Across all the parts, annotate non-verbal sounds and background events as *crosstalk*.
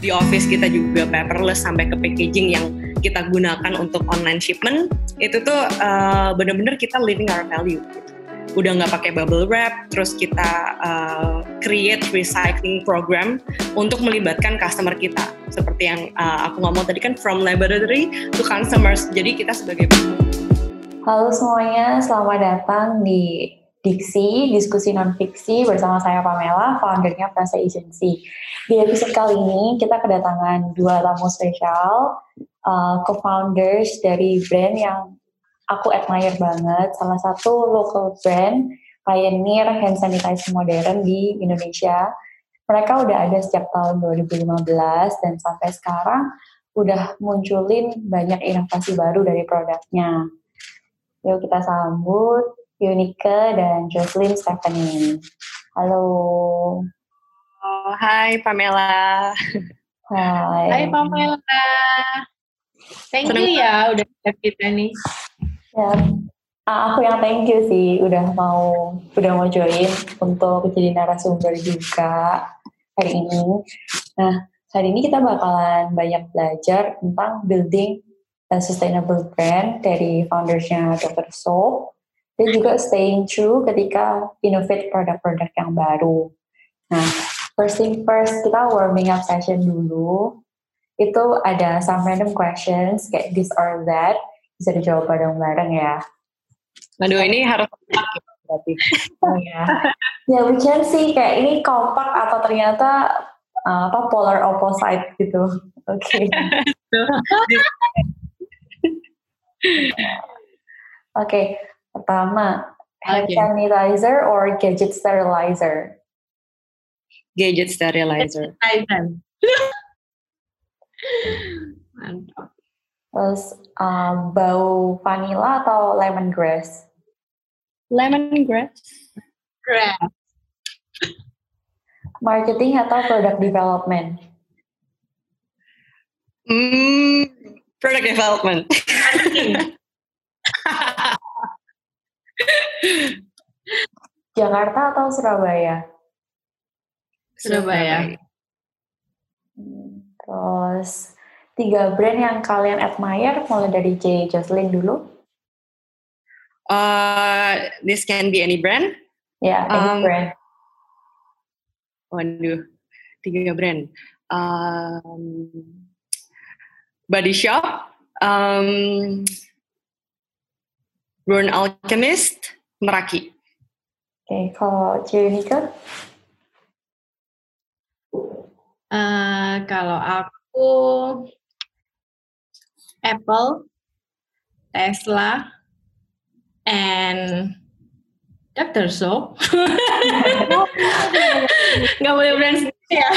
di office kita juga paperless sampai ke packaging yang kita gunakan untuk online shipment itu tuh uh, bener-bener kita living our value. Udah nggak pakai bubble wrap terus kita uh, create recycling program untuk melibatkan customer kita. Seperti yang uh, aku ngomong tadi kan from laboratory to consumers jadi kita sebagai Halo semuanya, selamat datang di Diksi, diskusi non-fiksi bersama saya Pamela, foundernya Prasa Agency. Di episode kali ini kita kedatangan dua tamu spesial, uh, co-founders dari brand yang aku admire banget. Salah satu local brand, pioneer hand sanitizer modern di Indonesia. Mereka udah ada sejak tahun 2015 dan sampai sekarang udah munculin banyak inovasi baru dari produknya. Yuk kita sambut Yunika dan Jocelyn Stephanie. Halo. Oh, hai Pamela. Hai. Hai Pamela. Thank Senang you ya udah kita nih. Ya, aku yang thank you sih udah mau udah mau join untuk jadi narasumber juga hari ini. Nah, hari ini kita bakalan banyak belajar tentang building sustainable brand dari foundersnya Dr. Soap dan juga staying true ketika innovate produk-produk yang baru. Nah, first thing first, kita warming up session dulu. Itu ada some random questions kayak this or that. Bisa dijawab bareng-bareng ya. Aduh, ini harus berarti. *laughs* Oh, ya. ya, we can see kayak ini kompak atau ternyata uh, apa polar opposite gitu. Oke. Okay. *laughs* Oke, okay, pertama hand okay. sanitizer or gadget sterilizer? Gadget sterilizer. *laughs* Mantap. Terus um, bau vanilla atau lemongrass? Lemongrass. Grass. Marketing atau product development? Hmm, product development. Jakarta atau Surabaya? Surabaya. Hmm, terus tiga brand yang kalian admire mulai dari J Jocelyn dulu. Uh, this can be any brand. Ya, yeah, any um, brand. Waduh, tiga brand. Um, Body Shop, um, Burn Alchemist, Meraki. Oke, okay, kalau Ciunika? Uh, kalau aku Apple, Tesla, and Dr. So. *laughs* Nggak boleh brand sendiri ya.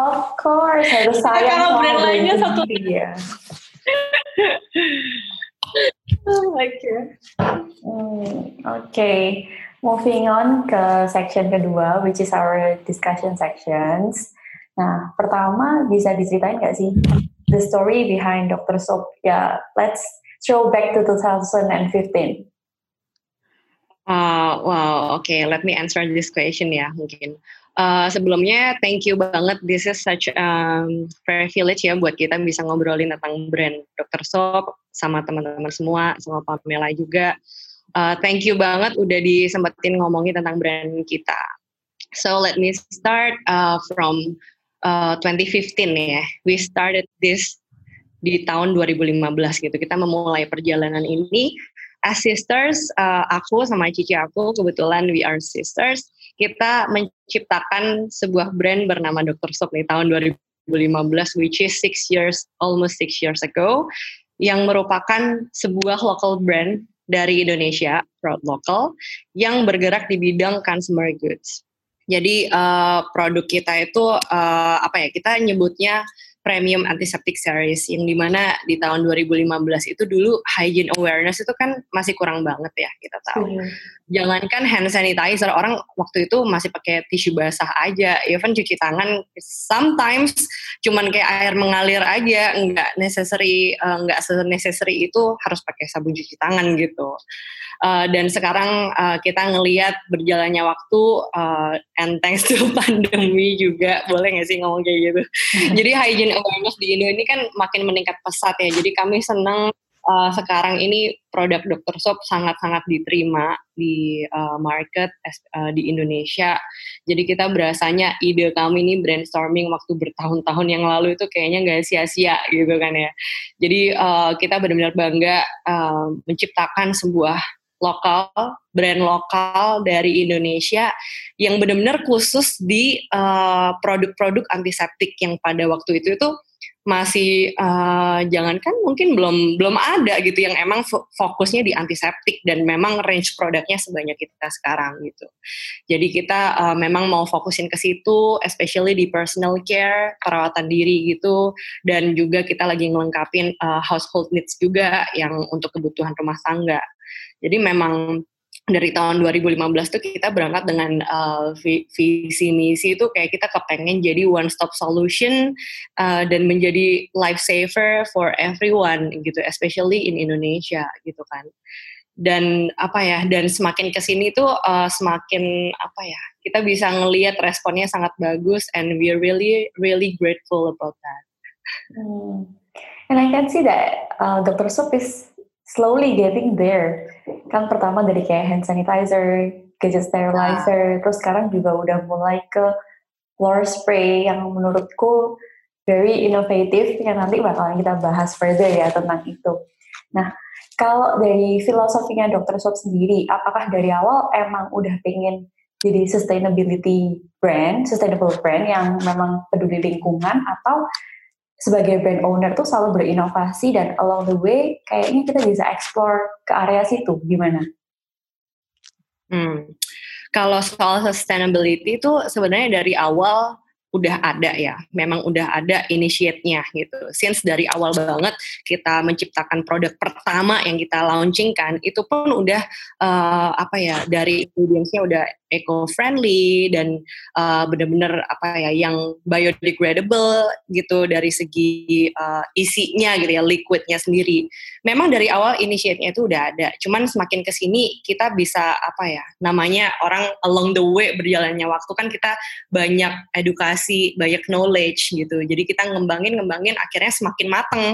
Of course, harus sayang Kalau brand lainnya satu. Ya. *laughs* god. Hmm, Oke, okay. moving on ke section kedua, which is our discussion sections. Nah, pertama bisa diceritain nggak sih the story behind Dr. Soap? Ya, yeah, let's throw back to 2015. Uh, wow, okay, let me answer this question ya mungkin. Uh, sebelumnya, thank you banget. This is such um, privilege ya buat kita bisa ngobrolin tentang brand Dr. Soap sama teman-teman semua, sama Pamela juga. Uh, thank you banget udah disempetin ngomongin tentang brand kita. So let me start uh, from uh, 2015 ya. We started this di tahun 2015 gitu. Kita memulai perjalanan ini as sisters. Uh, aku sama cici aku kebetulan we are sisters kita menciptakan sebuah brand bernama Dr. Soap nih tahun 2015 which is six years almost six years ago yang merupakan sebuah local brand dari Indonesia proud local yang bergerak di bidang consumer goods. Jadi uh, produk kita itu uh, apa ya kita nyebutnya premium antiseptic series yang di mana di tahun 2015 itu dulu hygiene awareness itu kan masih kurang banget ya kita tahu. Hmm. Jangankan hand sanitizer orang waktu itu masih pakai tisu basah aja, even cuci tangan sometimes cuman kayak air mengalir aja, nggak necessary uh, nggak necessary itu harus pakai sabun cuci tangan gitu. Uh, dan sekarang uh, kita ngelihat berjalannya waktu uh, and thanks to *laughs* pandemi juga boleh nggak sih ngomong kayak gitu *laughs* jadi hygiene awareness di Indo ini kan makin meningkat pesat ya jadi kami senang uh, sekarang ini produk Dr. Soap sangat-sangat diterima di uh, market uh, di Indonesia. Jadi kita berasanya ide kami ini brainstorming waktu bertahun-tahun yang lalu itu kayaknya nggak sia-sia gitu kan ya. Jadi uh, kita benar-benar bangga uh, menciptakan sebuah lokal, brand lokal dari Indonesia yang benar-benar khusus di uh, produk-produk antiseptik yang pada waktu itu itu masih uh, jangankan mungkin belum belum ada gitu yang emang fokusnya di antiseptik dan memang range produknya sebanyak kita sekarang gitu. Jadi kita uh, memang mau fokusin ke situ, especially di personal care, perawatan diri gitu, dan juga kita lagi ngelengkapin uh, household needs juga yang untuk kebutuhan rumah tangga. Jadi memang dari tahun 2015 tuh kita berangkat dengan uh, visi misi itu kayak kita kepengen jadi one stop solution uh, dan menjadi life saver for everyone gitu especially in Indonesia gitu kan dan apa ya dan semakin ke sini tuh uh, semakin apa ya kita bisa ngelihat responnya sangat bagus and we really really grateful about that. Hmm. And I can see that uh, Dr. Sup is slowly getting there. Kan pertama dari kayak hand sanitizer, gadget sterilizer, nah. terus sekarang juga udah mulai ke floor spray yang menurutku very innovative yang nanti bakalan kita bahas further ya tentang itu. Nah, kalau dari filosofinya Dr. Soap sendiri, apakah dari awal emang udah pengen jadi sustainability brand, sustainable brand yang memang peduli lingkungan atau sebagai brand owner tuh selalu berinovasi dan along the way kayaknya kita bisa explore ke area situ gimana? Hmm. Kalau soal sustainability itu sebenarnya dari awal udah ada ya, memang udah ada initiate-nya gitu. Since dari awal banget kita menciptakan produk pertama yang kita launchingkan itu pun udah uh, apa ya dari ingredients-nya udah eco-friendly dan uh, benar-benar apa ya yang biodegradable gitu dari segi uh, isinya gitu ya liquidnya sendiri. Memang dari awal initiate-nya itu udah ada. Cuman semakin ke sini kita bisa apa ya namanya orang along the way berjalannya waktu kan kita banyak edukasi, banyak knowledge gitu. Jadi kita ngembangin ngembangin akhirnya semakin mateng,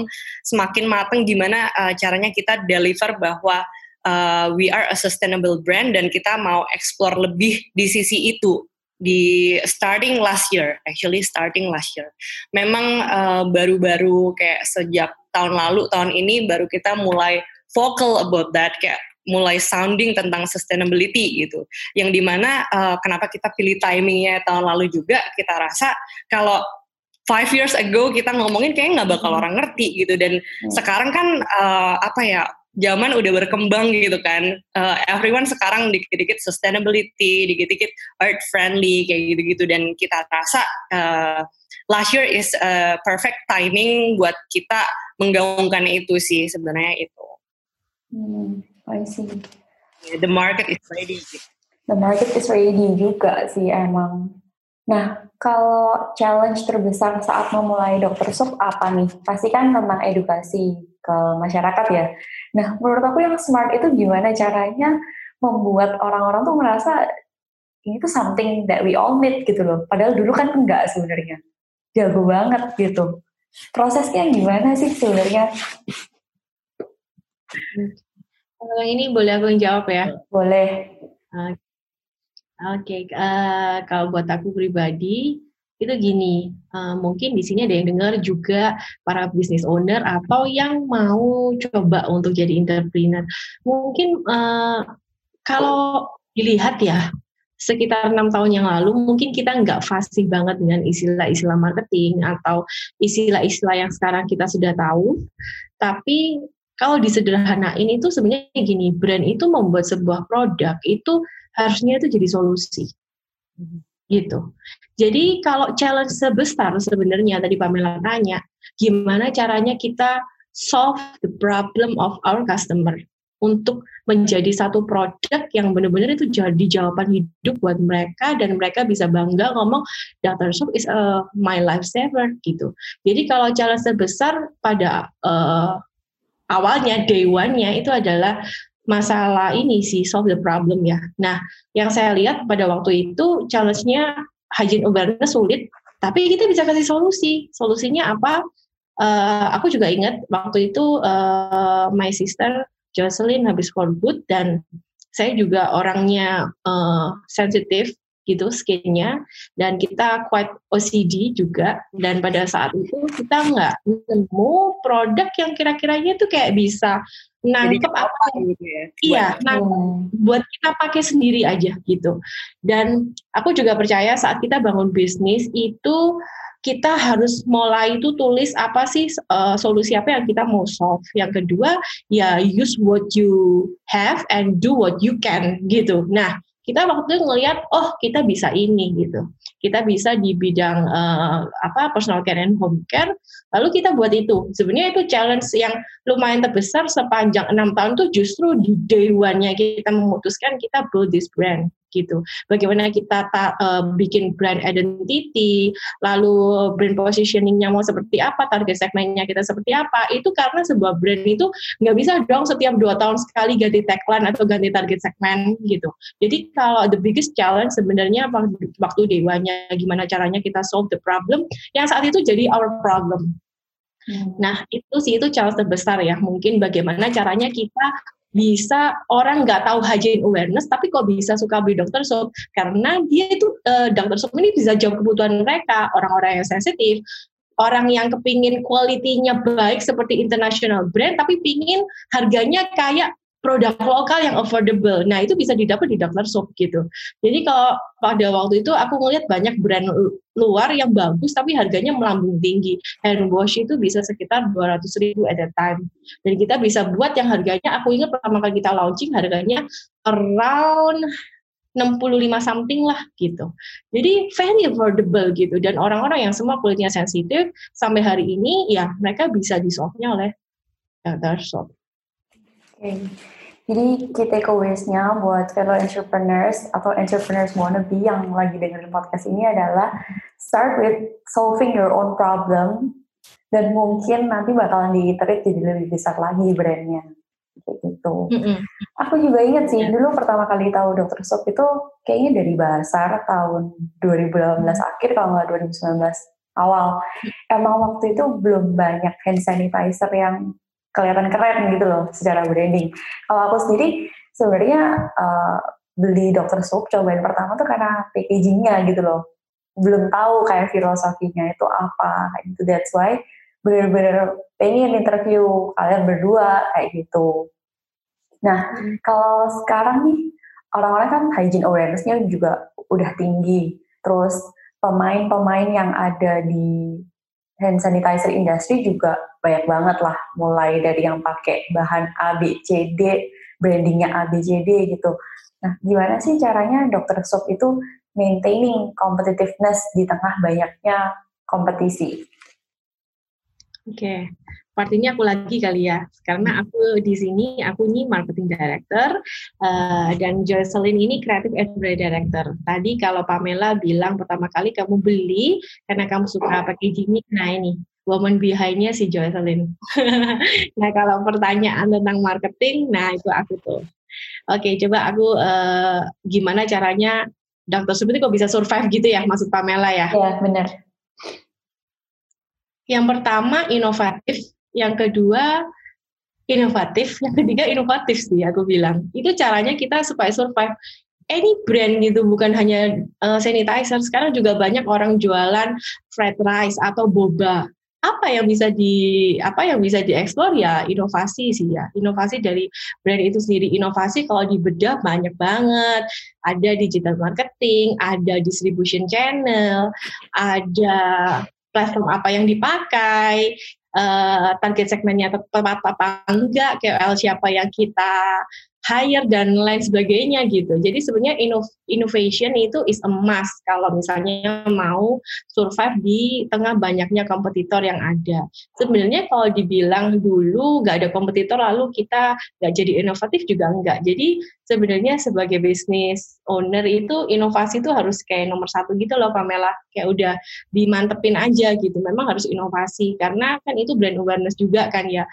semakin mateng gimana uh, caranya kita deliver bahwa uh, we are a sustainable brand dan kita mau explore lebih di sisi itu di starting last year, actually starting last year. Memang uh, baru-baru uh, kayak sejak tahun lalu, tahun ini baru kita mulai vocal about that, kayak mulai sounding tentang sustainability gitu. Yang di mana uh, kenapa kita pilih timingnya tahun lalu juga, kita rasa kalau five years ago kita ngomongin kayak nggak bakal hmm. orang ngerti gitu dan hmm. sekarang kan uh, apa ya zaman udah berkembang gitu kan. Uh, everyone sekarang dikit-dikit sustainability, dikit-dikit earth friendly kayak gitu-gitu dan kita rasa uh, last year is a perfect timing buat kita menggaungkan itu sih sebenarnya itu. Hmm, I see. the market is ready. The market is ready juga sih emang. Nah, kalau challenge terbesar saat memulai dokter sup apa nih? Pasti kan tentang edukasi ke masyarakat ya. Nah, menurut aku yang smart itu gimana caranya membuat orang-orang tuh merasa ini tuh something that we all need gitu loh. Padahal dulu kan enggak sebenarnya. Jago banget gitu. Prosesnya gimana sih sebenarnya? Kalau ini boleh aku jawab ya? Boleh. Oke, okay. uh, eh, kalau buat aku pribadi itu gini, uh, mungkin di sini ada yang dengar juga para business owner atau yang mau coba untuk jadi entrepreneur. Mungkin uh, kalau dilihat ya sekitar enam tahun yang lalu mungkin kita nggak fasih banget dengan istilah-istilah marketing atau istilah-istilah yang sekarang kita sudah tahu. Tapi kalau disederhanain itu sebenarnya gini, brand itu membuat sebuah produk itu harusnya itu jadi solusi gitu. Jadi kalau challenge sebesar sebenarnya tadi Pamela tanya, gimana caranya kita solve the problem of our customer untuk menjadi satu produk yang benar-benar itu jadi jawaban hidup buat mereka dan mereka bisa bangga ngomong Dr. Soap is a my lifesaver gitu. Jadi kalau challenge sebesar pada uh, awalnya day one-nya itu adalah masalah ini sih solve the problem ya. Nah, yang saya lihat pada waktu itu challenge-nya hygiene awareness sulit, tapi kita bisa kasih solusi. Solusinya apa? Uh, aku juga ingat waktu itu uh, my sister Jocelyn habis good dan saya juga orangnya uh, sensitif gitu skinnya dan kita quite OCD juga dan pada saat itu kita nggak nemu produk yang kira-kiranya tuh kayak bisa nangkep apa gitu ya iya nah buat kita pakai sendiri aja gitu dan aku juga percaya saat kita bangun bisnis itu kita harus mulai itu tulis apa sih uh, solusi apa yang kita mau solve. Yang kedua, ya use what you have and do what you can gitu. Nah, kita waktu itu ngelihat oh kita bisa ini gitu. Kita bisa di bidang uh, apa personal care and home care lalu kita buat itu. Sebenarnya itu challenge yang lumayan terbesar sepanjang enam tahun tuh justru di day one-nya kita memutuskan kita build this brand gitu. Bagaimana kita ta, uh, bikin brand identity, lalu brand positioningnya mau seperti apa, target segmennya kita seperti apa, itu karena sebuah brand itu nggak bisa dong setiap dua tahun sekali ganti tagline atau ganti target segmen gitu. Jadi kalau the biggest challenge sebenarnya waktu dewanya gimana caranya kita solve the problem yang saat itu jadi our problem. Hmm. Nah, itu sih itu challenge terbesar ya. Mungkin bagaimana caranya kita bisa orang nggak tahu hygiene awareness tapi kok bisa suka beli dokter soap karena dia itu uh, dokter soap ini bisa jawab kebutuhan mereka. Orang-orang yang sensitif orang yang kepingin kualitinya baik seperti international brand tapi pingin harganya kayak produk lokal yang affordable. Nah, itu bisa didapat di Dr. Soap gitu. Jadi kalau pada waktu itu aku ngelihat banyak brand luar yang bagus tapi harganya melambung tinggi. Hand wash itu bisa sekitar 200 ribu at a time. Dan kita bisa buat yang harganya, aku ingat pertama kali kita launching harganya around 65 something lah gitu. Jadi very affordable gitu. Dan orang-orang yang semua kulitnya sensitif sampai hari ini ya mereka bisa di-solve-nya oleh Dr. Soap. Okay. Jadi key takeaways-nya buat fellow entrepreneurs atau entrepreneurs wannabe yang lagi dengerin podcast ini adalah start with solving your own problem dan mungkin nanti bakalan diiterit jadi lebih besar lagi brandnya kayak gitu. Mm-hmm. Aku juga inget sih dulu pertama kali tahu Dokter Sop itu kayaknya dari Basar tahun 2018 akhir kalau nggak 2019 awal. Emang waktu itu belum banyak hand sanitizer yang kelihatan keren gitu loh secara branding. Kalau aku sendiri sebenarnya uh, beli Dr. Soap cobain pertama tuh karena packagingnya gitu loh. Belum tahu kayak filosofinya itu apa gitu. That's why bener-bener pengen interview kalian berdua kayak gitu. Nah, hmm. kalau sekarang nih orang-orang kan hygiene awareness-nya juga udah tinggi. Terus pemain-pemain yang ada di hand sanitizer industry juga banyak banget lah mulai dari yang pakai bahan A B C D brandingnya A B C D gitu. Nah gimana sih caranya dokter soap itu maintaining competitiveness di tengah banyaknya kompetisi? Oke okay partinya aku lagi kali ya. Karena aku di sini aku ini marketing director uh, dan Jocelyn ini creative editorial director. Tadi kalau Pamela bilang pertama kali kamu beli karena kamu suka packaging nah ini woman behind-nya si Jocelyn *laughs* nah kalau pertanyaan tentang marketing nah itu aku tuh. Oke coba aku uh, gimana caranya dokter seperti kok bisa survive gitu ya maksud Pamela ya? Ya benar. Yang pertama inovatif yang kedua inovatif, yang ketiga inovatif sih aku bilang. Itu caranya kita supaya survive. Any brand gitu, bukan hanya uh, sanitizer. Sekarang juga banyak orang jualan fried rice atau boba. Apa yang bisa di apa yang bisa dieksplor ya inovasi sih ya. Inovasi dari brand itu sendiri. Inovasi kalau dibedah banyak banget. Ada digital marketing, ada distribution channel, ada platform apa yang dipakai, uh, target segmennya tepat apa enggak, KOL siapa yang kita hire dan lain sebagainya gitu. Jadi sebenarnya innovation itu is a must kalau misalnya mau survive di tengah banyaknya kompetitor yang ada. Sebenarnya kalau dibilang dulu nggak ada kompetitor lalu kita nggak jadi inovatif juga enggak. Jadi sebenarnya sebagai bisnis owner itu inovasi itu harus kayak nomor satu gitu loh Pamela kayak udah dimantepin aja gitu memang harus inovasi karena kan itu brand awareness juga kan ya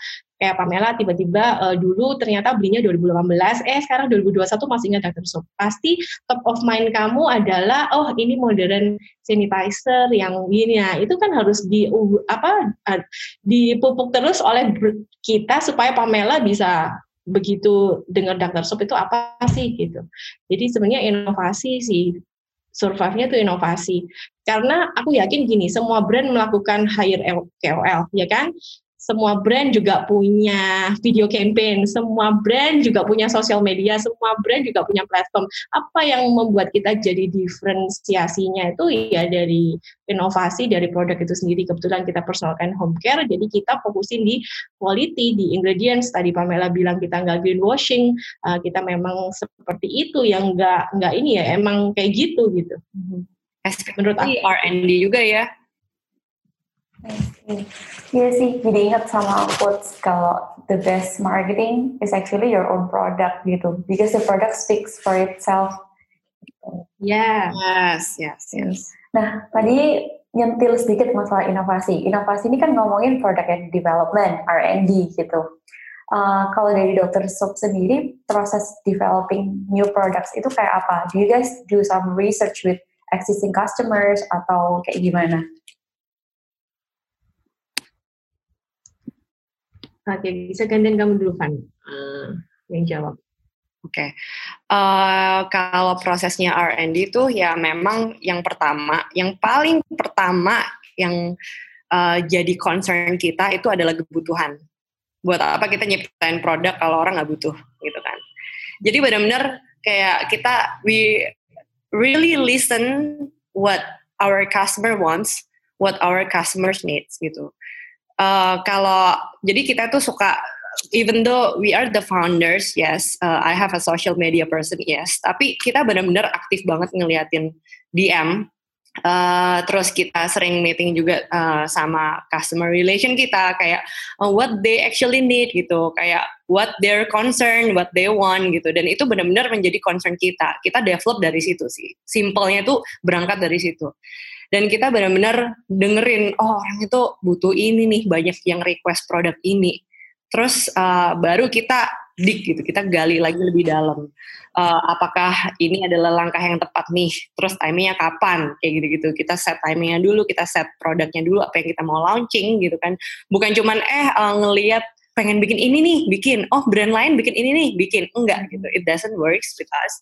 kayak Pamela tiba-tiba uh, dulu ternyata belinya 2018 eh sekarang 2021 masih ingat Dr. Soap pasti top of mind kamu adalah oh ini modern sanitizer yang ini ya itu kan harus di apa dipupuk terus oleh kita supaya Pamela bisa begitu dengar Dr. Soap itu apa sih gitu. Jadi sebenarnya inovasi sih survive-nya itu inovasi. Karena aku yakin gini, semua brand melakukan hire KOL, ya kan? Semua brand juga punya video campaign, semua brand juga punya sosial media, semua brand juga punya platform. Apa yang membuat kita jadi diferensiasinya itu ya dari inovasi dari produk itu sendiri. Kebetulan kita personalkan home care, jadi kita fokusin di quality, di ingredients. Tadi Pamela bilang kita nggak greenwashing, uh, kita memang seperti itu yang nggak nggak ini ya, emang kayak gitu gitu. Menurut aku R&D juga ya, Iya sih, jadi ingat sama quotes kalau the best marketing is actually your own product gitu, because the product speaks for itself. Yeah. Yes, yes, yes. Nah, tadi nyentil sedikit masalah inovasi. Inovasi ini kan ngomongin product and development, R&D gitu. Uh, kalau dari dokter Soap sendiri, proses developing new products itu kayak apa? Do you guys do some research with existing customers atau kayak gimana? Oke, bisa gantian kamu dulu, Van, uh, yang jawab. Oke, okay. uh, eh, kalau prosesnya R&D itu ya memang yang pertama, yang paling pertama yang uh, jadi concern kita itu adalah kebutuhan. Buat apa kita nyiptain produk kalau orang nggak butuh, gitu kan? Jadi benar-benar kayak kita we really listen what our customer wants, what our customers needs gitu. Uh, kalau jadi kita tuh suka even though we are the founders, yes, uh, I have a social media person, yes, tapi kita benar-benar aktif banget ngeliatin DM. Uh, terus kita sering meeting juga uh, sama customer relation kita kayak uh, what they actually need gitu kayak what their concern what they want gitu. Dan itu benar-benar menjadi concern kita. Kita develop dari situ sih. Simpelnya tuh berangkat dari situ. Dan kita benar-benar dengerin oh orang itu butuh ini nih banyak yang request produk ini. Terus uh, baru kita dik gitu kita gali lagi lebih dalam. Uh, apakah ini adalah langkah yang tepat nih? Terus timingnya kapan? Kayak gitu-gitu. Kita set timingnya dulu kita set produknya dulu apa yang kita mau launching gitu kan. Bukan cuman eh uh, ngelihat pengen bikin ini nih bikin. Oh brand lain bikin ini nih bikin. Enggak gitu. It doesn't works with us.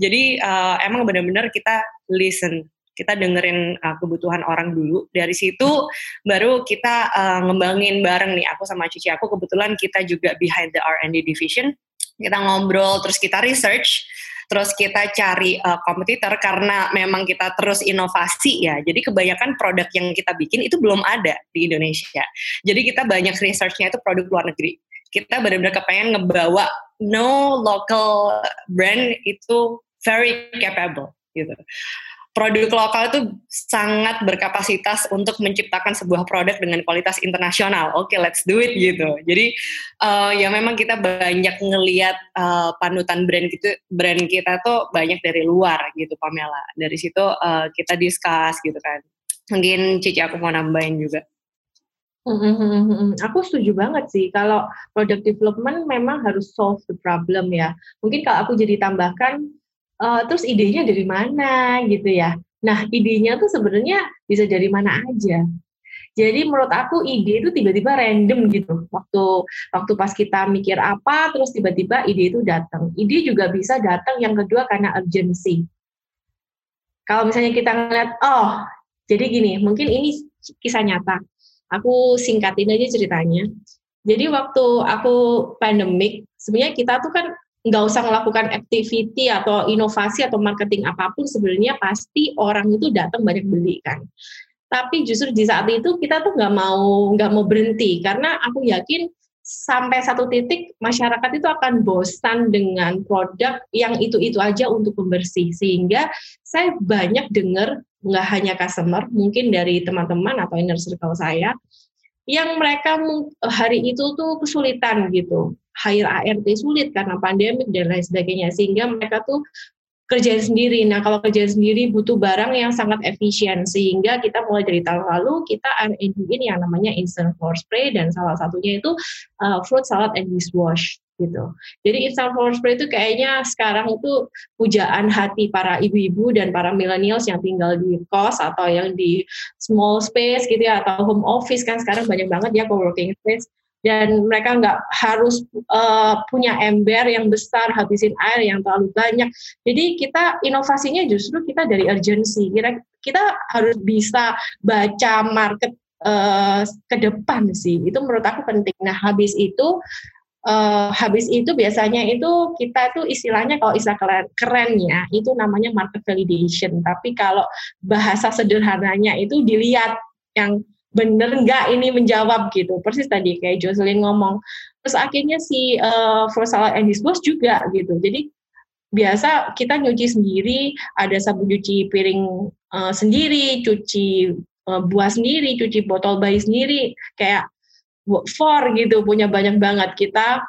Jadi uh, emang benar-benar kita listen kita dengerin uh, kebutuhan orang dulu dari situ baru kita uh, ngembangin bareng nih aku sama cici aku kebetulan kita juga behind the R&D division kita ngobrol terus kita research terus kita cari uh, kompetitor karena memang kita terus inovasi ya. Jadi kebanyakan produk yang kita bikin itu belum ada di Indonesia. Jadi kita banyak researchnya itu produk luar negeri. Kita benar-benar kepengen ngebawa no local brand itu very capable gitu produk lokal itu sangat berkapasitas untuk menciptakan sebuah produk dengan kualitas internasional. Oke, okay, let's do it gitu. Jadi uh, ya memang kita banyak ngelihat uh, panutan brand gitu, brand kita tuh banyak dari luar gitu, Pamela. Dari situ uh, kita discuss gitu kan. Mungkin Cici aku mau nambahin juga. Hmm, aku setuju banget sih kalau product development memang harus solve the problem ya. Mungkin kalau aku jadi tambahkan uh, terus idenya dari mana gitu ya. Nah, idenya tuh sebenarnya bisa dari mana aja. Jadi menurut aku ide itu tiba-tiba random gitu. Waktu waktu pas kita mikir apa, terus tiba-tiba ide itu datang. Ide juga bisa datang yang kedua karena urgency. Kalau misalnya kita ngeliat, oh, jadi gini, mungkin ini kisah nyata. Aku singkatin aja ceritanya. Jadi waktu aku pandemik, sebenarnya kita tuh kan nggak usah melakukan activity atau inovasi atau marketing apa pun sebenarnya pasti orang itu datang banyak beli kan. Tapi justru di saat itu kita tuh nggak mau nggak mau berhenti karena aku yakin sampai satu titik masyarakat itu akan bosan dengan produk yang itu-itu aja untuk pembersih. Sehingga saya banyak dengar nggak hanya customer mungkin dari teman-teman atau inner circle saya yang mereka hari itu tuh kesulitan gitu hire ART sulit karena pandemik dan lain sebagainya sehingga mereka tuh kerjain sendiri. Nah, kalau kerjain sendiri butuh barang yang sangat efisien sehingga kita mulai dari tahun lalu kita R&D yang namanya instant floor spray dan salah satunya itu uh, fruit salad and dishwash gitu. Jadi instant floor spray itu kayaknya sekarang itu pujaan hati para ibu-ibu dan para millennials yang tinggal di kos atau yang di small space gitu ya atau home office kan sekarang banyak banget ya co-working space dan mereka nggak harus uh, punya ember yang besar habisin air yang terlalu banyak. Jadi kita inovasinya justru kita dari urgency. Kira kita harus bisa baca market uh, ke depan sih. Itu menurut aku penting. Nah habis itu uh, habis itu biasanya itu kita tuh istilahnya kalau istilah keren, kerennya itu namanya market validation. Tapi kalau bahasa sederhananya itu dilihat yang bener nggak ini menjawab gitu. Persis tadi kayak Jocelyn ngomong. Terus akhirnya si uh, for salad and disposal juga gitu. Jadi biasa kita nyuci sendiri ada sabun cuci piring uh, sendiri cuci uh, buah sendiri cuci botol bayi sendiri kayak for gitu punya banyak banget. Kita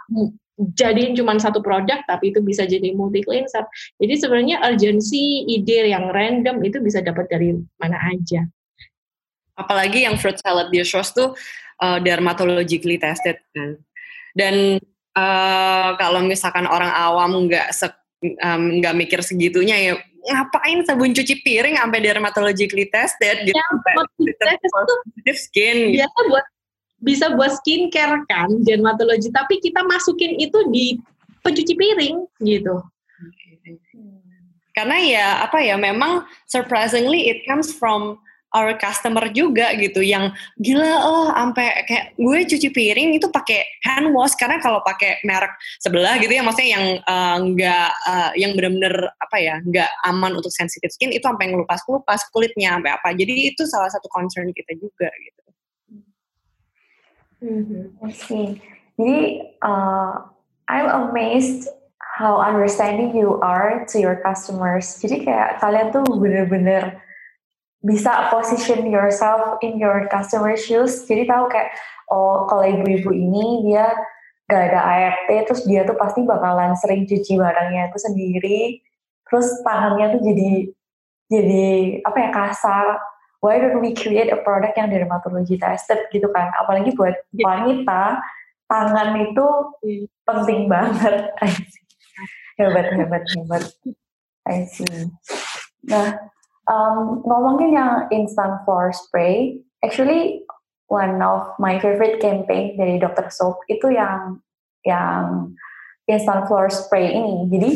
jadiin cuma satu produk tapi itu bisa jadi multi cleanser jadi sebenarnya urgency ide yang random itu bisa dapat dari mana aja apalagi yang fruit salad dishwash tuh uh, dermatologically tested kan. Dan uh, kalau misalkan orang awam nggak nggak um, mikir segitunya ya ngapain sabun cuci piring sampai dermatologically tested? Gitu ya, itu skin. gitu. biasa buat bisa buat skincare kan dermatologi. Tapi kita masukin itu di pencuci piring gitu. Karena ya apa ya memang surprisingly it comes from our customer juga gitu yang gila oh sampai kayak gue cuci piring itu pakai hand wash karena kalau pakai merek sebelah gitu ya maksudnya yang enggak uh, uh, yang benar-benar apa ya nggak aman untuk sensitive skin itu sampai ngelupas-ngelupas kulitnya sampai apa jadi itu salah satu concern kita juga gitu. Mm-hmm. Okay. Jadi uh, I'm amazed how understanding you are to your customers. Jadi kayak kalian tuh bener-bener bisa position yourself in your customer shoes. Jadi tahu kayak oh kalau ibu-ibu ini dia gak ada ART terus dia tuh pasti bakalan sering cuci barangnya itu sendiri. Terus tangannya tuh jadi jadi apa ya kasar. Why don't we create a product yang dermatology tested gitu kan? Apalagi buat iya. wanita tangan itu iya. penting banget. *laughs* Hebat hebat hebat. I see. Nah Um, ngomongin yang instant floor spray, actually one of my favorite campaign dari Dr. Soap itu yang yang instant floor spray ini. Jadi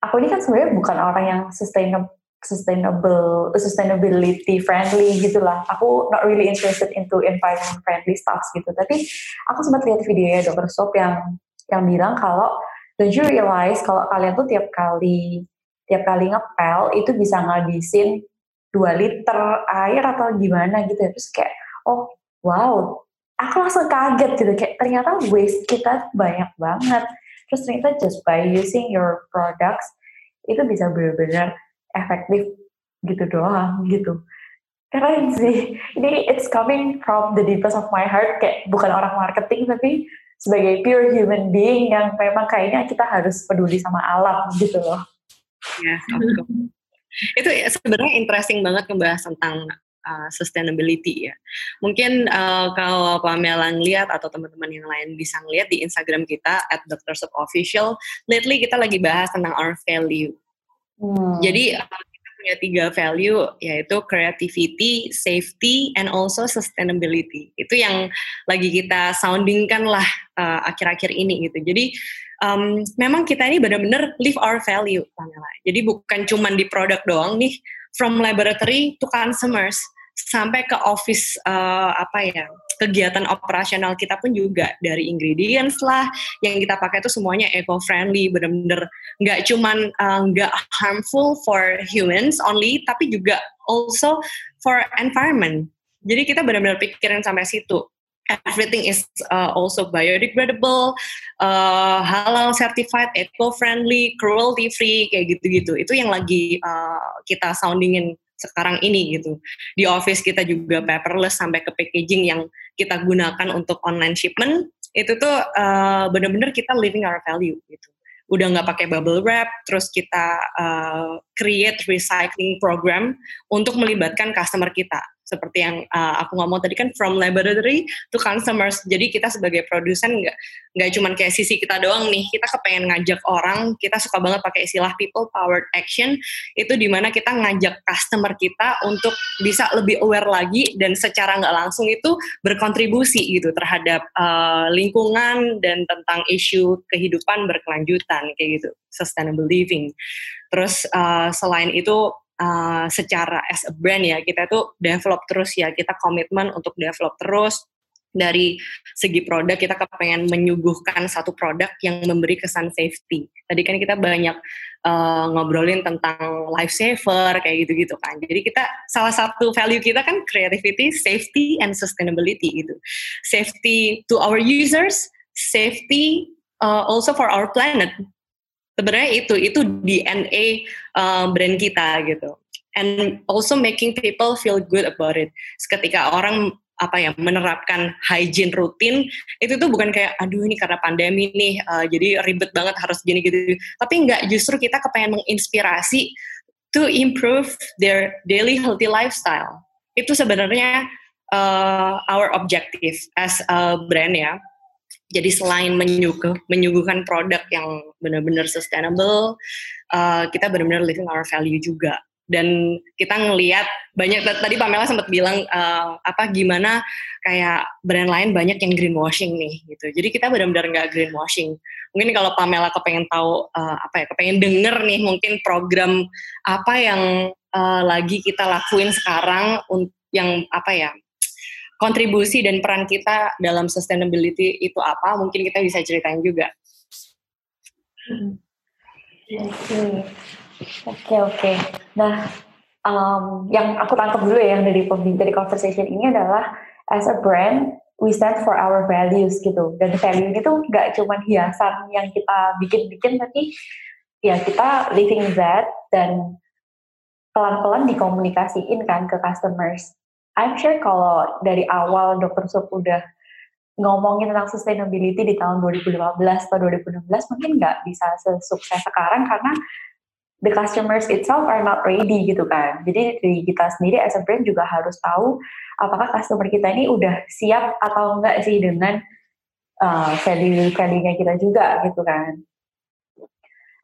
aku ini kan sebenarnya bukan orang yang sustainable sustainable sustainability friendly gitulah. Aku not really interested into environment friendly stuff gitu. Tapi aku sempat lihat videonya Dr. Soap yang yang bilang kalau don't you realize kalau kalian tuh tiap kali tiap kali ngepel itu bisa ngabisin 2 liter air atau gimana gitu ya. Terus kayak, oh wow, aku langsung kaget gitu. Kayak ternyata waste kita banyak banget. Terus ternyata just by using your products, itu bisa benar-benar efektif gitu doang gitu. Keren sih. Ini it's coming from the deepest of my heart. Kayak bukan orang marketing, tapi sebagai pure human being yang memang kayaknya kita harus peduli sama alam gitu loh. Yes, itu sebenarnya interesting banget ngebahas tentang uh, sustainability ya. Mungkin uh, kalau Pamela ngeliat atau teman-teman yang lain bisa ngeliat di Instagram kita at Dr. Official, lately kita lagi bahas tentang our value. Hmm. Jadi uh, kita punya tiga value yaitu creativity, safety, and also sustainability. Itu yang lagi kita soundingkan lah akhir-akhir uh, ini gitu. Jadi um, memang kita ini benar-benar live our value, Pamela. Jadi bukan cuma di produk doang nih, from laboratory to consumers sampai ke office uh, apa ya kegiatan operasional kita pun juga. Dari ingredients lah yang kita pakai itu semuanya eco friendly bener-bener nggak cuman uh, nggak uh, harmful for humans only tapi juga also for environment. Jadi kita benar-benar pikirin sampai situ everything is uh, also biodegradable, uh, halal certified, eco-friendly, cruelty-free, kayak gitu-gitu. Itu yang lagi uh, kita soundingin sekarang ini gitu. Di office kita juga paperless sampai ke packaging yang kita gunakan untuk online shipment. Itu tuh uh, benar-benar kita living our value gitu. udah nggak pakai bubble wrap, terus kita uh, create recycling program untuk melibatkan customer kita seperti yang uh, aku ngomong tadi kan from laboratory to consumers. Jadi kita sebagai produsen nggak nggak cuma kayak sisi kita doang nih. Kita kepengen ngajak orang. Kita suka banget pakai istilah people powered action. Itu di mana kita ngajak customer kita untuk bisa lebih aware lagi dan secara nggak langsung itu berkontribusi gitu terhadap uh, lingkungan dan tentang isu kehidupan berkelanjutan kayak gitu sustainable living. Terus uh, selain itu uh, secara as a brand ya kita tuh develop terus ya kita komitmen untuk develop terus dari segi produk kita kepengen menyuguhkan satu produk yang memberi kesan safety. Tadi kan kita banyak uh, ngobrolin tentang life saver kayak gitu-gitu kan. Jadi kita salah satu value kita kan creativity, safety, and sustainability gitu. Safety to our users, safety uh, also for our planet sebenarnya itu itu DNA uh, brand kita gitu. And also making people feel good about it. Ketika orang apa ya menerapkan hygiene rutin itu tuh bukan kayak aduh ini karena pandemi nih uh, jadi ribet banget harus gini gitu tapi enggak justru kita kepengen menginspirasi to improve their daily healthy lifestyle. Itu sebenarnya uh, our objective as a brand ya jadi selain menyuguh, menyuguhkan produk yang benar-benar sustainable, uh, kita benar-benar living our value juga. Dan kita ngelihat banyak tadi Pamela sempat bilang uh, apa gimana kayak brand lain banyak yang greenwashing nih gitu. Jadi kita benar-benar nggak greenwashing. Mungkin kalau Pamela kepengen tahu uh, apa ya, kepengen denger nih mungkin program apa yang uh, lagi kita lakuin sekarang yang apa ya kontribusi dan peran kita dalam sustainability itu apa mungkin kita bisa ceritain juga. Oke, oke, oke. Nah, um, yang aku tangkap dulu ya yang dari dari conversation ini adalah as a brand we stand for our values gitu. Dan value ini tuh nggak cuma hiasan yang kita bikin-bikin, tapi ya kita living that dan pelan-pelan dikomunikasiin kan ke customers. I'm sure kalau dari awal Dr. Sup udah ngomongin tentang sustainability di tahun 2015 atau 2016 mungkin nggak bisa sesukses sekarang karena the customers itself are not ready gitu kan. Jadi dari kita sendiri as a brand juga harus tahu apakah customer kita ini udah siap atau enggak sih dengan uh, value-value-nya kita juga gitu kan.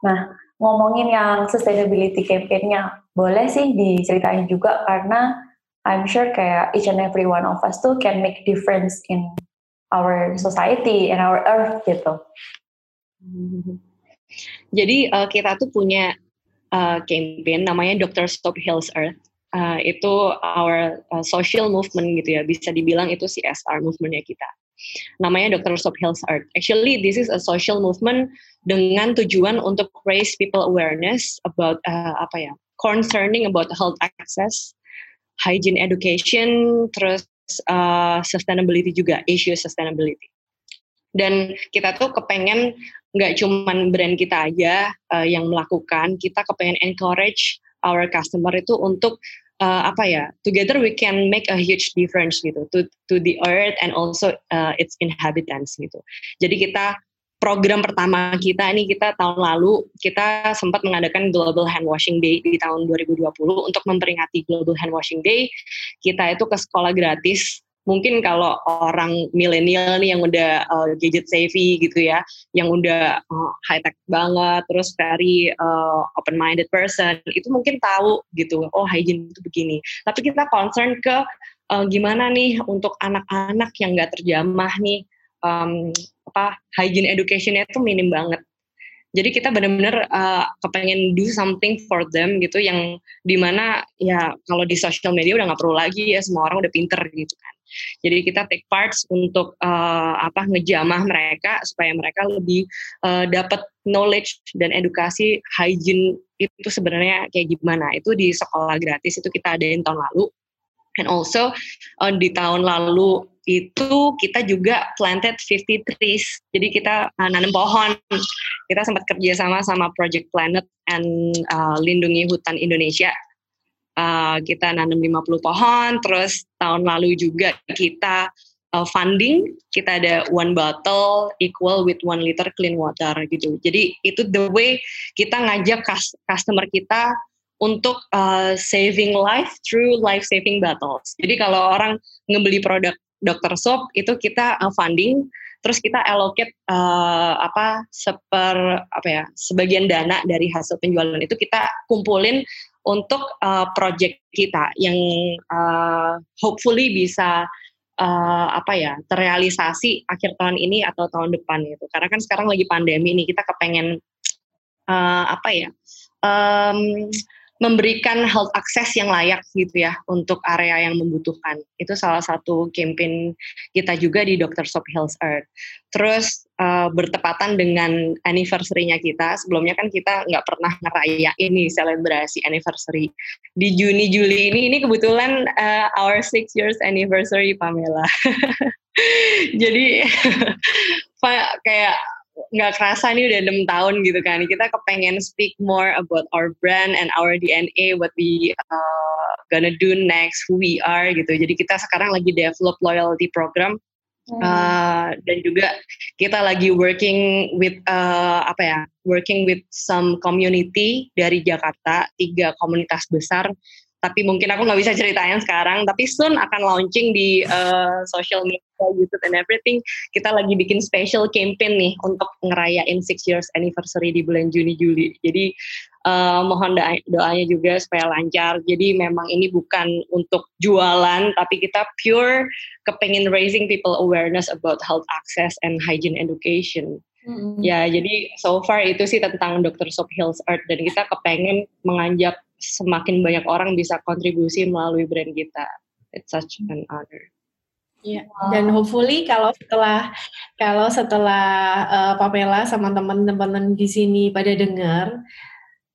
Nah, ngomongin yang sustainability campaign-nya, boleh sih diceritain juga karena I'm sure kayak each and every one of us tuh can make difference in our society and our earth gitu. *laughs* Jadi uh, kita tuh punya uh, campaign namanya Dr. Stop Hills Earth. Uh, itu our uh, social movement gitu ya, bisa dibilang itu CSR movementnya kita. Namanya Dr. Stop Hills Earth. Actually, this is a social movement dengan tujuan untuk raise people awareness about uh, apa ya, concerning about health access hygiene education, terus uh, sustainability juga, issue sustainability. Dan kita tuh kepengen nggak cuman brand kita aja uh, yang melakukan, kita kepengen encourage our customer itu untuk uh, apa ya, together we can make a huge difference gitu to to the earth and also uh, its inhabitants gitu. Jadi kita program pertama kita ini kita tahun lalu kita sempat mengadakan Global Hand Washing Day di tahun 2020 untuk memperingati Global Hand Washing Day. Kita itu ke sekolah gratis. Mungkin kalau orang milenial nih yang udah uh, gadget savvy gitu ya, yang udah uh, eh, high tech banget, terus very uh, eh, open minded person, itu mungkin tahu gitu, oh hygiene itu begini. Tapi kita concern ke uh, gimana nih untuk anak-anak yang nggak terjamah nih um, apa hygiene educationnya itu minim banget. Jadi kita benar-benar uh, kepengen do something for them gitu yang di mana ya kalau di social media udah nggak perlu lagi ya semua orang udah pinter gitu kan. Jadi kita take parts untuk uh, apa ngejamah mereka supaya mereka lebih uh, dapat knowledge dan edukasi hygiene itu sebenarnya kayak gimana. Itu di sekolah gratis itu kita adain tahun lalu. And also uh, di tahun lalu itu kita juga planted 50 trees. Jadi kita uh, nanam pohon. Kita sempat kerja sama sama Project Planet and uh, Lindungi Hutan Indonesia. Uh, kita nanam 50 pohon, terus tahun lalu juga kita uh, funding kita ada one bottle equal with one liter clean water gitu. Jadi itu the way kita ngajak customer kita untuk uh, saving life through life saving bottles. Jadi kalau orang ngebeli produk Dr. Soap itu kita uh, funding terus kita allocate uh, apa seper apa ya sebagian dana dari hasil penjualan itu kita kumpulin untuk uh, project kita yang uh, hopefully bisa uh, apa ya terrealisasi akhir tahun ini atau tahun depan gitu karena kan sekarang lagi pandemi nih kita kepengen uh, apa ya um, memberikan health access yang layak gitu ya untuk area yang membutuhkan. Itu salah satu campaign kita juga di Dr. Soap Health Earth. Terus uh, bertepatan dengan anniversary-nya kita, sebelumnya kan kita nggak pernah ngerayain ini selebrasi anniversary. Di Juni Juli ini ini kebetulan uh, our six years anniversary Pamela. *laughs* Jadi *laughs* kayak nggak kerasa nih udah enam tahun gitu kan. Kita kepengen speak more about our brand and our DNA what we uh, gonna do next who we are gitu. Jadi kita sekarang lagi develop loyalty program hmm. uh, dan juga kita lagi working with uh, apa ya working with some community dari Jakarta tiga komunitas besar. Tapi mungkin aku nggak bisa ceritain sekarang tapi soon akan launching di uh, social media YouTube and everything kita lagi bikin special campaign nih untuk ngerayain six years anniversary di bulan Juni Juli jadi uh, mohon doa doanya juga supaya lancar jadi memang ini bukan untuk jualan tapi kita pure kepengen raising people awareness about health access and hygiene education Mm-hmm. Ya, jadi so far itu sih tentang Dr. Soap Hills Art dan kita kepengen mengajak semakin banyak orang bisa kontribusi melalui brand kita. It's such an honor. Wow. dan hopefully kalau setelah kalau setelah uh, Pamela sama teman-teman di sini pada dengar,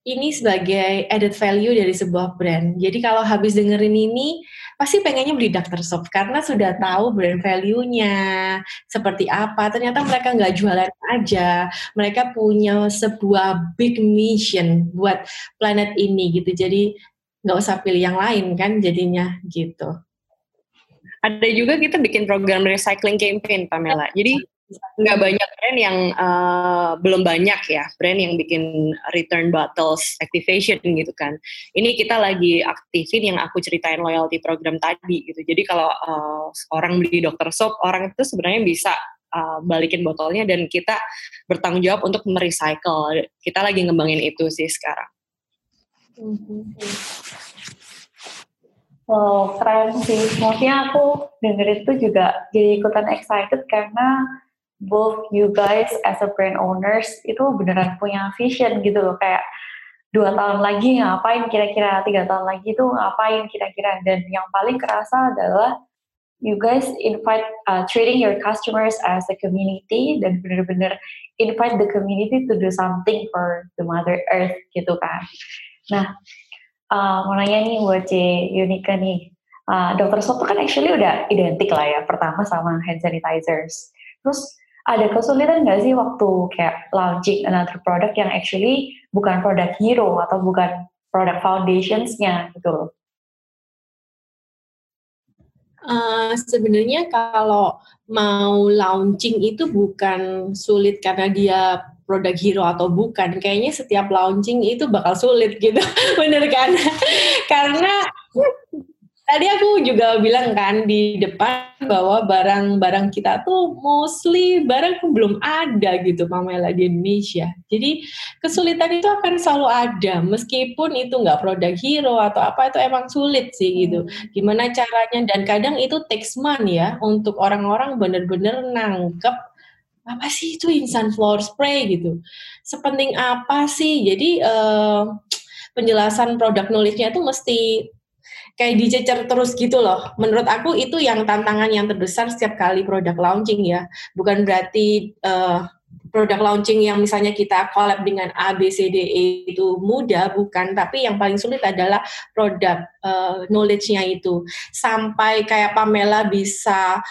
ini sebagai added value dari sebuah brand. Jadi kalau habis dengerin ini, pasti pengennya beli Dr. Soap karena sudah tahu brand value-nya seperti apa. Ternyata mereka nggak jualan aja, mereka punya sebuah big mission buat planet ini gitu. Jadi nggak usah pilih yang lain kan jadinya gitu. Ada juga kita bikin program recycling campaign, Pamela. Jadi nggak banyak brand yang uh, belum banyak ya brand yang bikin return bottles activation gitu kan. Ini kita lagi aktifin yang aku ceritain loyalty program tadi gitu. Jadi kalau uh, orang beli dokter soap orang itu sebenarnya bisa uh, balikin botolnya dan kita bertanggung jawab untuk merecycle. Kita lagi ngembangin itu sih sekarang Wow, keren sih. Maksudnya aku denger itu juga jadi ikutan excited karena both you guys as a brand owners itu beneran punya vision gitu loh. Kayak dua tahun lagi ngapain kira-kira tiga tahun lagi itu ngapain kira-kira. Dan yang paling kerasa adalah you guys invite uh, treating your customers as a community dan bener-bener invite the community to do something for the mother earth gitu kan. Nah uh, mau nanya nih buat C Unika nih uh, dokter Soto kan actually udah identik lah ya pertama sama hand sanitizers terus ada kesulitan nggak sih waktu kayak launching another product yang actually bukan produk hero atau bukan produk foundationsnya gitu loh? Uh, sebenarnya kalau mau launching itu bukan sulit karena dia produk hero atau bukan. Kayaknya setiap launching itu bakal sulit gitu. *laughs* Bener kan? karena Tadi aku juga bilang kan di depan bahwa barang-barang kita tuh mostly barang belum ada gitu Pamela di Indonesia. Jadi kesulitan itu akan selalu ada meskipun itu nggak produk hero atau apa itu emang sulit sih gitu. Gimana caranya dan kadang itu takes money ya untuk orang-orang bener-bener nangkep apa sih itu instant floor spray gitu. Sepenting apa sih? Jadi uh, penjelasan produk knowledge-nya itu mesti kayak dicecer terus gitu loh. Menurut aku itu yang tantangan yang terbesar setiap kali produk launching ya. Bukan berarti uh, produk launching yang misalnya kita collab dengan A, B, C, D, E itu mudah, bukan. Tapi yang paling sulit adalah produk uh, knowledge-nya itu. Sampai kayak Pamela bisa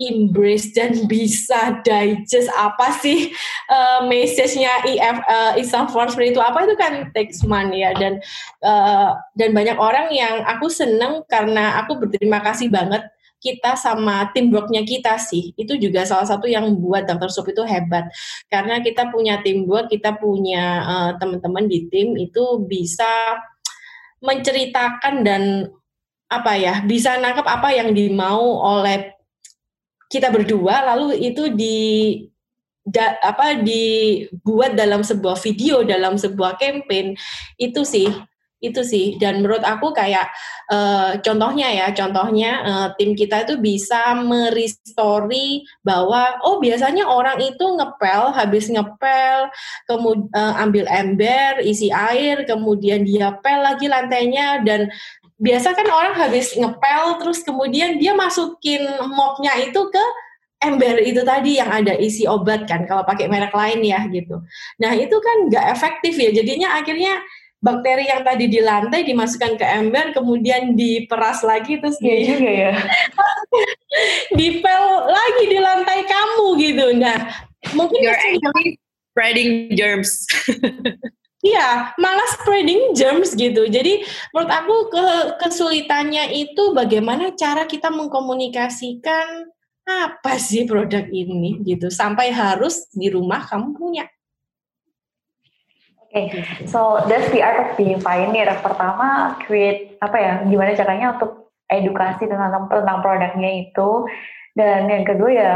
embrace dan bisa digest apa sih uh, message-nya IF uh, Islam Force itu apa? Itu kan takes money ya. Dan uh, dan banyak orang yang aku seneng karena aku berterima kasih banget kita sama teamworknya kita sih. Itu juga salah satu yang buat Dr. Sup itu hebat. Karena kita punya teamwork kita punya uh, teman-teman di tim itu bisa menceritakan dan apa ya bisa nangkep apa yang dimau oleh kita berdua lalu itu di da, apa dibuat dalam sebuah video dalam sebuah campaign. Itu sih itu sih. Dan menurut aku kayak uh, contohnya ya contohnya uh, tim kita itu bisa merestori bahwa oh biasanya orang itu ngepel habis ngepel kemudian uh, eh, ambil ember isi air kemudian dia pel lagi lantainya dan biasa kan orang habis ngepel terus kemudian dia masukin mopnya itu ke ember itu tadi yang ada isi obat kan kalau pakai merek lain ya gitu. Nah itu kan nggak efektif ya. Jadinya akhirnya bakteri yang tadi di lantai dimasukkan ke ember kemudian diperas lagi terus iya juga ya. *laughs* dipel lagi di lantai kamu gitu. Nah mungkin you're spreading germs *laughs* Iya, malah spreading germs gitu. Jadi menurut aku ke kesulitannya itu bagaimana cara kita mengkomunikasikan apa sih produk ini gitu sampai harus di rumah kamu punya. Oke, okay. so that's the art of being pioneer. Pertama, create apa ya? Gimana caranya untuk edukasi tentang tentang produknya itu, dan yang kedua ya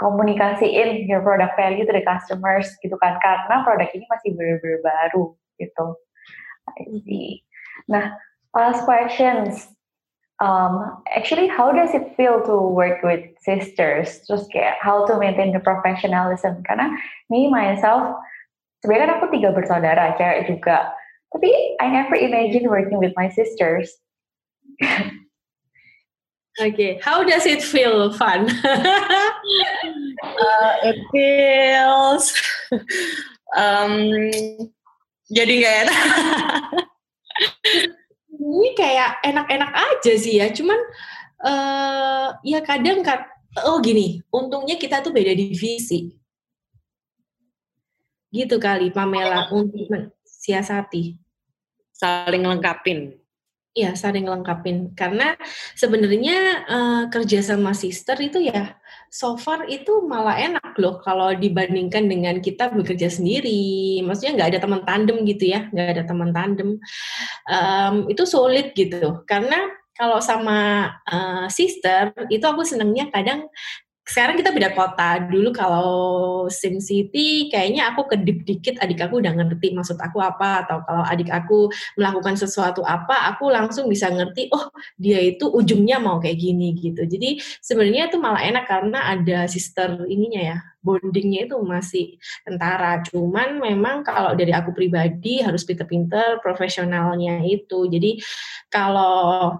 komunikasiin your product value to the customers gitu kan, karena produk ini masih benar-benar baru gitu. Nah, last questions. Um, actually, how does it feel to work with sisters? Terus kayak how to maintain the professionalism? Karena me myself sebenarnya kan aku tiga bersaudara cewek juga tapi I never imagine working with my sisters *laughs* Okay, how does it feel? Fun? *laughs* uh, it feels *laughs* um, jadi nggak enak. Ini kayak enak-enak aja sih ya, cuman uh, ya kadang kan, oh gini, untungnya kita tuh beda divisi Gitu kali Pamela untuk siasati. Saling lengkapin. Iya, saling lengkapin. Karena sebenarnya uh, kerja sama sister itu ya so far itu malah enak loh kalau dibandingkan dengan kita bekerja sendiri. Maksudnya nggak ada teman tandem gitu ya, nggak ada teman tandem. Um, itu sulit gitu. Karena kalau sama uh, sister itu aku senangnya kadang sekarang kita beda kota. Dulu kalau Sim City kayaknya aku kedip dikit adik aku udah ngerti maksud aku apa atau kalau adik aku melakukan sesuatu apa aku langsung bisa ngerti oh dia itu ujungnya mau kayak gini gitu. Jadi sebenarnya itu malah enak karena ada sister ininya ya bondingnya itu masih tentara. Cuman memang kalau dari aku pribadi harus pinter-pinter profesionalnya itu. Jadi kalau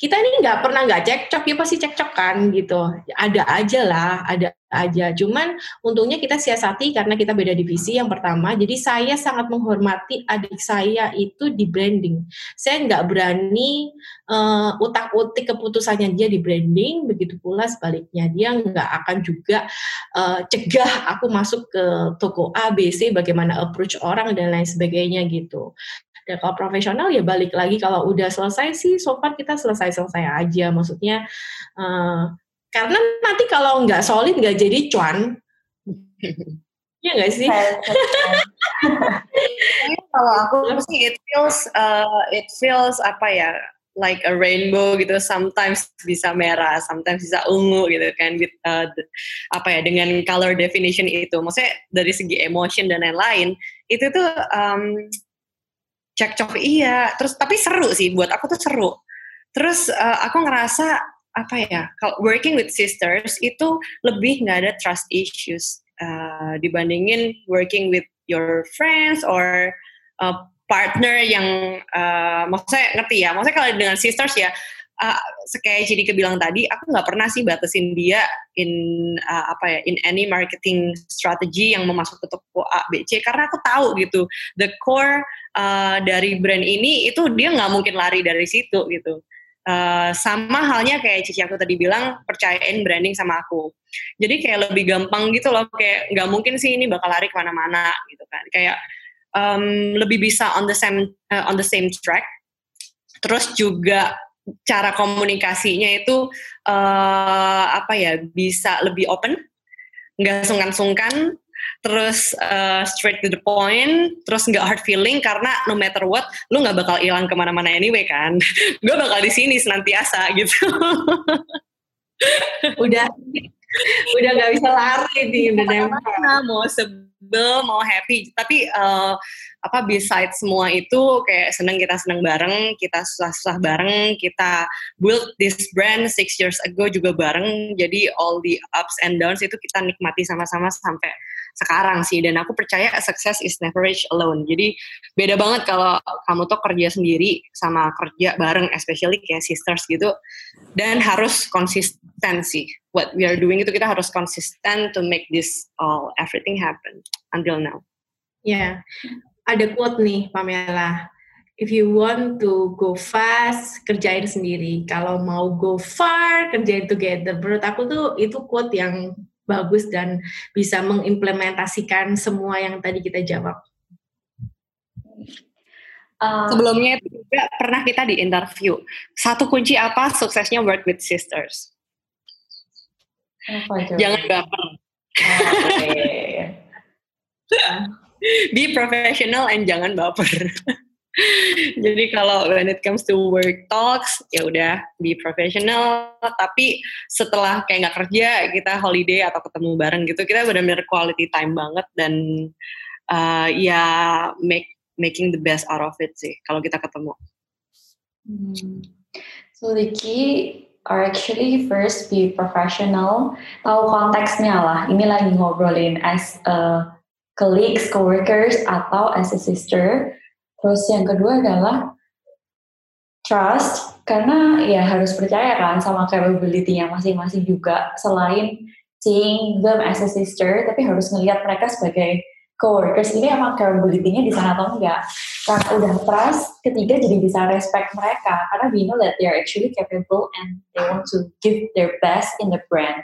kita ini nggak pernah nggak cekcok ya pasti cekcok kan gitu. Ada aja lah ada aja. Cuman untungnya kita siasati karena kita beda divisi yang pertama. Jadi saya sangat menghormati adik saya itu di branding. Saya nggak berani uh, eh, utak utik keputusannya dia di branding begitu pula sebaliknya. Dia nggak akan juga uh, cegah aku masuk ke toko A B C bagaimana approach orang dan lain sebagainya gitu Ya kalau profesional ya balik lagi kalau udah selesai sih so far kita selesai-selesai aja. Maksudnya uh, karena nanti kalau nggak solid nggak jadi cuan. *laughs* ya nggak sih? *laughs* kalau aku sih it feels uh, it feels apa ya like a rainbow gitu sometimes bisa merah sometimes bisa ungu gitu kan with, uh, apa ya dengan color definition itu maksudnya dari segi emotion dan lain-lain itu tuh um, cekcok iya. Terus tapi seru sih buat aku tuh seru. Terus uh, aku ngerasa apa ya kalau working with sisters itu lebih nggak ada trust issues uh, dibandingin working with your friends or uh, partner yang uh, maksudnya ngerti ya? Maksudnya kalau dengan sisters ya uh, kayak jadi kebilang tadi, aku nggak pernah sih batasin dia in uh, apa ya in any marketing strategy yang memasuk ke toko A, B, C. Karena aku tahu gitu the core uh, dari brand ini itu dia nggak mungkin lari dari situ gitu. Uh, sama halnya kayak Cici aku tadi bilang percayain branding sama aku. Jadi kayak lebih gampang gitu loh kayak nggak mungkin sih ini bakal lari ke mana-mana gitu kan. Kayak um, lebih bisa on the same uh, on the same track. Terus juga cara komunikasinya itu uh, apa ya bisa lebih open, nggak sungkan-sungkan, terus uh, straight to the point, terus nggak hard feeling karena no matter what, lu nggak bakal hilang ke mana-mana anyway kan, *laughs* gue bakal di sini senantiasa gitu. udah udah nggak bisa lari nih udah mau sebel mau happy tapi uh, apa beside semua itu kayak seneng kita seneng bareng, kita susah-susah bareng, kita build this brand six years ago juga bareng. Jadi all the ups and downs itu kita nikmati sama-sama sampai sekarang sih. Dan aku percaya success is never reach alone. Jadi beda banget kalau kamu tuh kerja sendiri sama kerja bareng, especially kayak sisters gitu. Dan harus konsisten sih. What we are doing itu kita harus konsisten to make this all everything happen until now. Ya, yeah ada quote nih Pamela. If you want to go fast, kerjain sendiri. Kalau mau go far, kerjain together. Menurut aku tuh itu quote yang bagus dan bisa mengimplementasikan semua yang tadi kita jawab. Uh, Sebelumnya juga pernah kita di interview. Satu kunci apa suksesnya work with sisters? Apa Jangan baper. Oh, okay. be professional and jangan baper. *laughs* *laughs* Jadi kalau when it comes to work talks, ya udah be professional. Tapi setelah kayak nggak kerja, kita holiday atau ketemu bareng gitu, kita benar-benar quality time banget dan uh, ya make making the best out of it sih kalau kita ketemu. Hmm. So the key are actually first be professional, tahu konteksnya lah. Ini lagi ngobrolin as a colleagues, coworkers, atau as a sister. Terus yang kedua adalah trust, karena ya harus percaya kan sama capability-nya masing-masing juga. Selain seeing them as a sister, tapi harus ngelihat mereka sebagai coworkers ini emang capability-nya di sana atau enggak. Karena udah trust, ketiga jadi bisa respect mereka. Karena we know that they are actually capable and they want to give their best in the brand.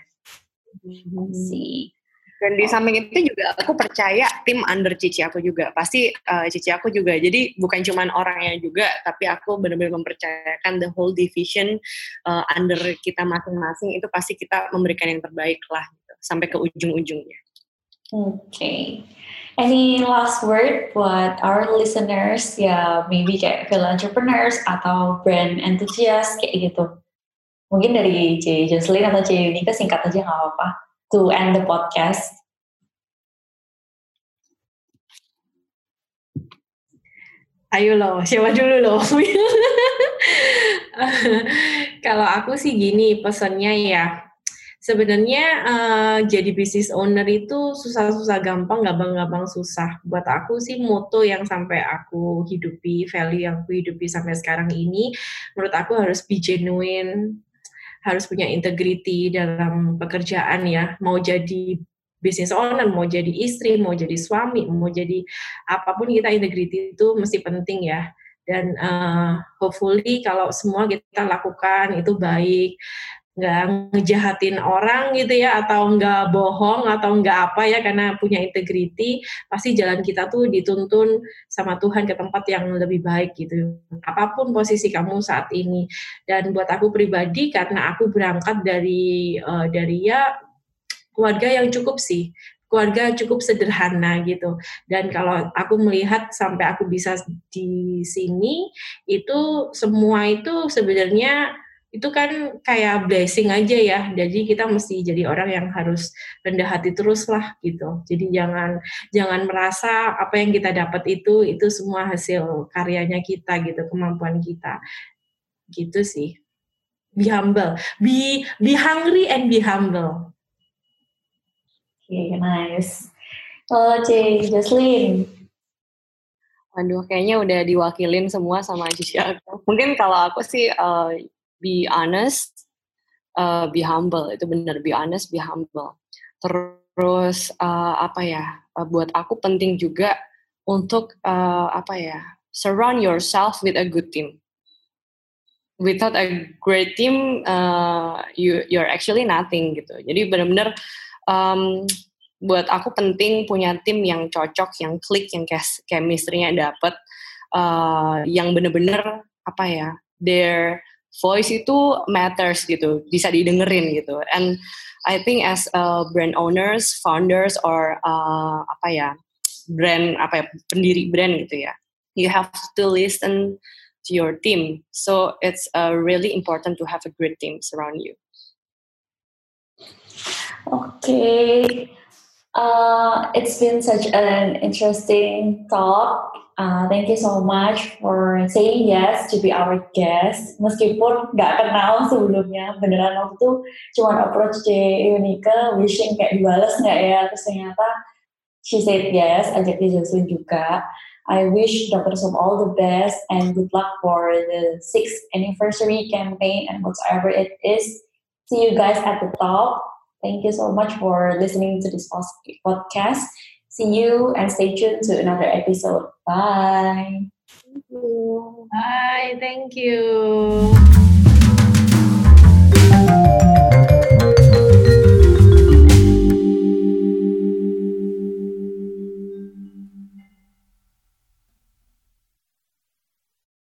Mm -hmm. See. Dan di samping itu juga aku percaya tim under Cici aku juga. Pasti uh, Cici aku juga. Jadi bukan cuma orangnya juga, tapi aku benar-benar mempercayakan the whole division uh, under kita masing-masing itu pasti kita memberikan yang terbaik lah gitu, sampai ke ujung-ujungnya. Oke. Okay. Any last word buat our listeners ya maybe kayak film entrepreneurs atau brand enthusiast kayak gitu. Mungkin dari C. Jocelyn atau C. Unika singkat aja nggak apa-apa to end the podcast? Ayo loh, siapa dulu loh. *laughs* Kalau aku sih gini pesannya ya, sebenarnya uh, jadi business owner itu susah-susah gampang, gampang-gampang susah. Buat aku sih moto yang sampai aku hidupi, value yang aku hidupi sampai sekarang ini, menurut aku harus be genuine, harus punya integriti dalam pekerjaan ya mau jadi bisnis owner, mau jadi istri, mau jadi suami, mau jadi apa pun kita integriti itu mesti penting ya. Dan uh, hopefully kalau semua kita lakukan itu baik, nggak ngejahatin orang gitu ya atau nggak bohong atau nggak apa ya karena punya integriti pasti jalan kita tuh dituntun sama Tuhan ke tempat yang lebih baik gitu. Apa pun posisi kamu saat ini. Dan buat aku pribadi karena aku berangkat dari uh, dari ya keluarga yang cukup sih. Keluarga cukup sederhana gitu. Dan kalau aku melihat sampai aku bisa di sini itu semua itu sebenarnya itu kan kayak blessing aja ya. Jadi kita mesti jadi orang yang harus rendah hati terus lah gitu. Jadi jangan jangan merasa apa yang kita dapat itu itu semua hasil karyanya kita gitu, kemampuan kita. Gitu sih. Be humble. Be be hungry and be humble. Oke, okay, nice. Halo C, Jocelyn. Waduh, kayaknya udah diwakilin semua sama Cici aku. Mungkin kalau aku sih uh, be honest, uh, be humble. Itu benar, be honest, be humble. Terus uh, apa ya? Uh, buat aku penting juga untuk uh, apa ya? Surround yourself with a good team. Without a great team, uh, you you're actually nothing gitu. Jadi benar-benar um, buat aku penting punya tim yang cocok, yang klik, yang chemistry-nya dapet, uh, yang benar-benar apa ya? They're voice itu matters gitu, bisa didengerin gitu. And I think as a brand owners, founders, or uh, apa ya, brand apa ya, pendiri brand gitu ya, you have to listen to your team. So it's uh, really important to have a great team around you. Okay. Uh, it's been such an interesting talk. Uh, thank you so much for saying yes to be our guest. Meskipun nggak kenal sebelumnya, beneran waktu itu cuma approach di Unica, wishing kayak dibalas nggak ya, terus ternyata she said yes, ajak dia Jocelyn juga. I wish Dr. Som all the best and good luck for the sixth anniversary campaign and whatever it is. See you guys at the top. Thank you so much for listening to this podcast. See you and stay tuned to another episode. Bye. Thank you. Bye. Thank you.